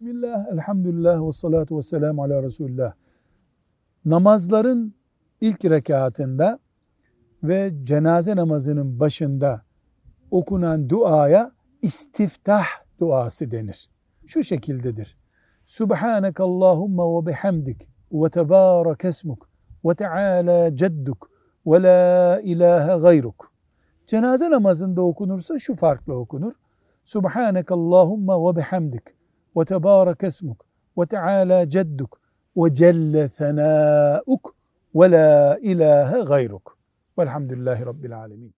Bismillah, elhamdülillah ve salatu ve selamu ala Resulullah. Namazların ilk rekatında ve cenaze namazının başında okunan duaya istiftah duası denir. Şu şekildedir. Subhaneke Allahumma ve bihamdik ve tebarek esmuk ve teala cedduk ve la ilahe gayruk. Cenaze namazında okunursa şu farklı okunur. Subhaneke Allahumma ve bihamdik وتبارك اسمك وتعالى جدك وجل ثناؤك ولا إله غيرك والحمد لله رب العالمين.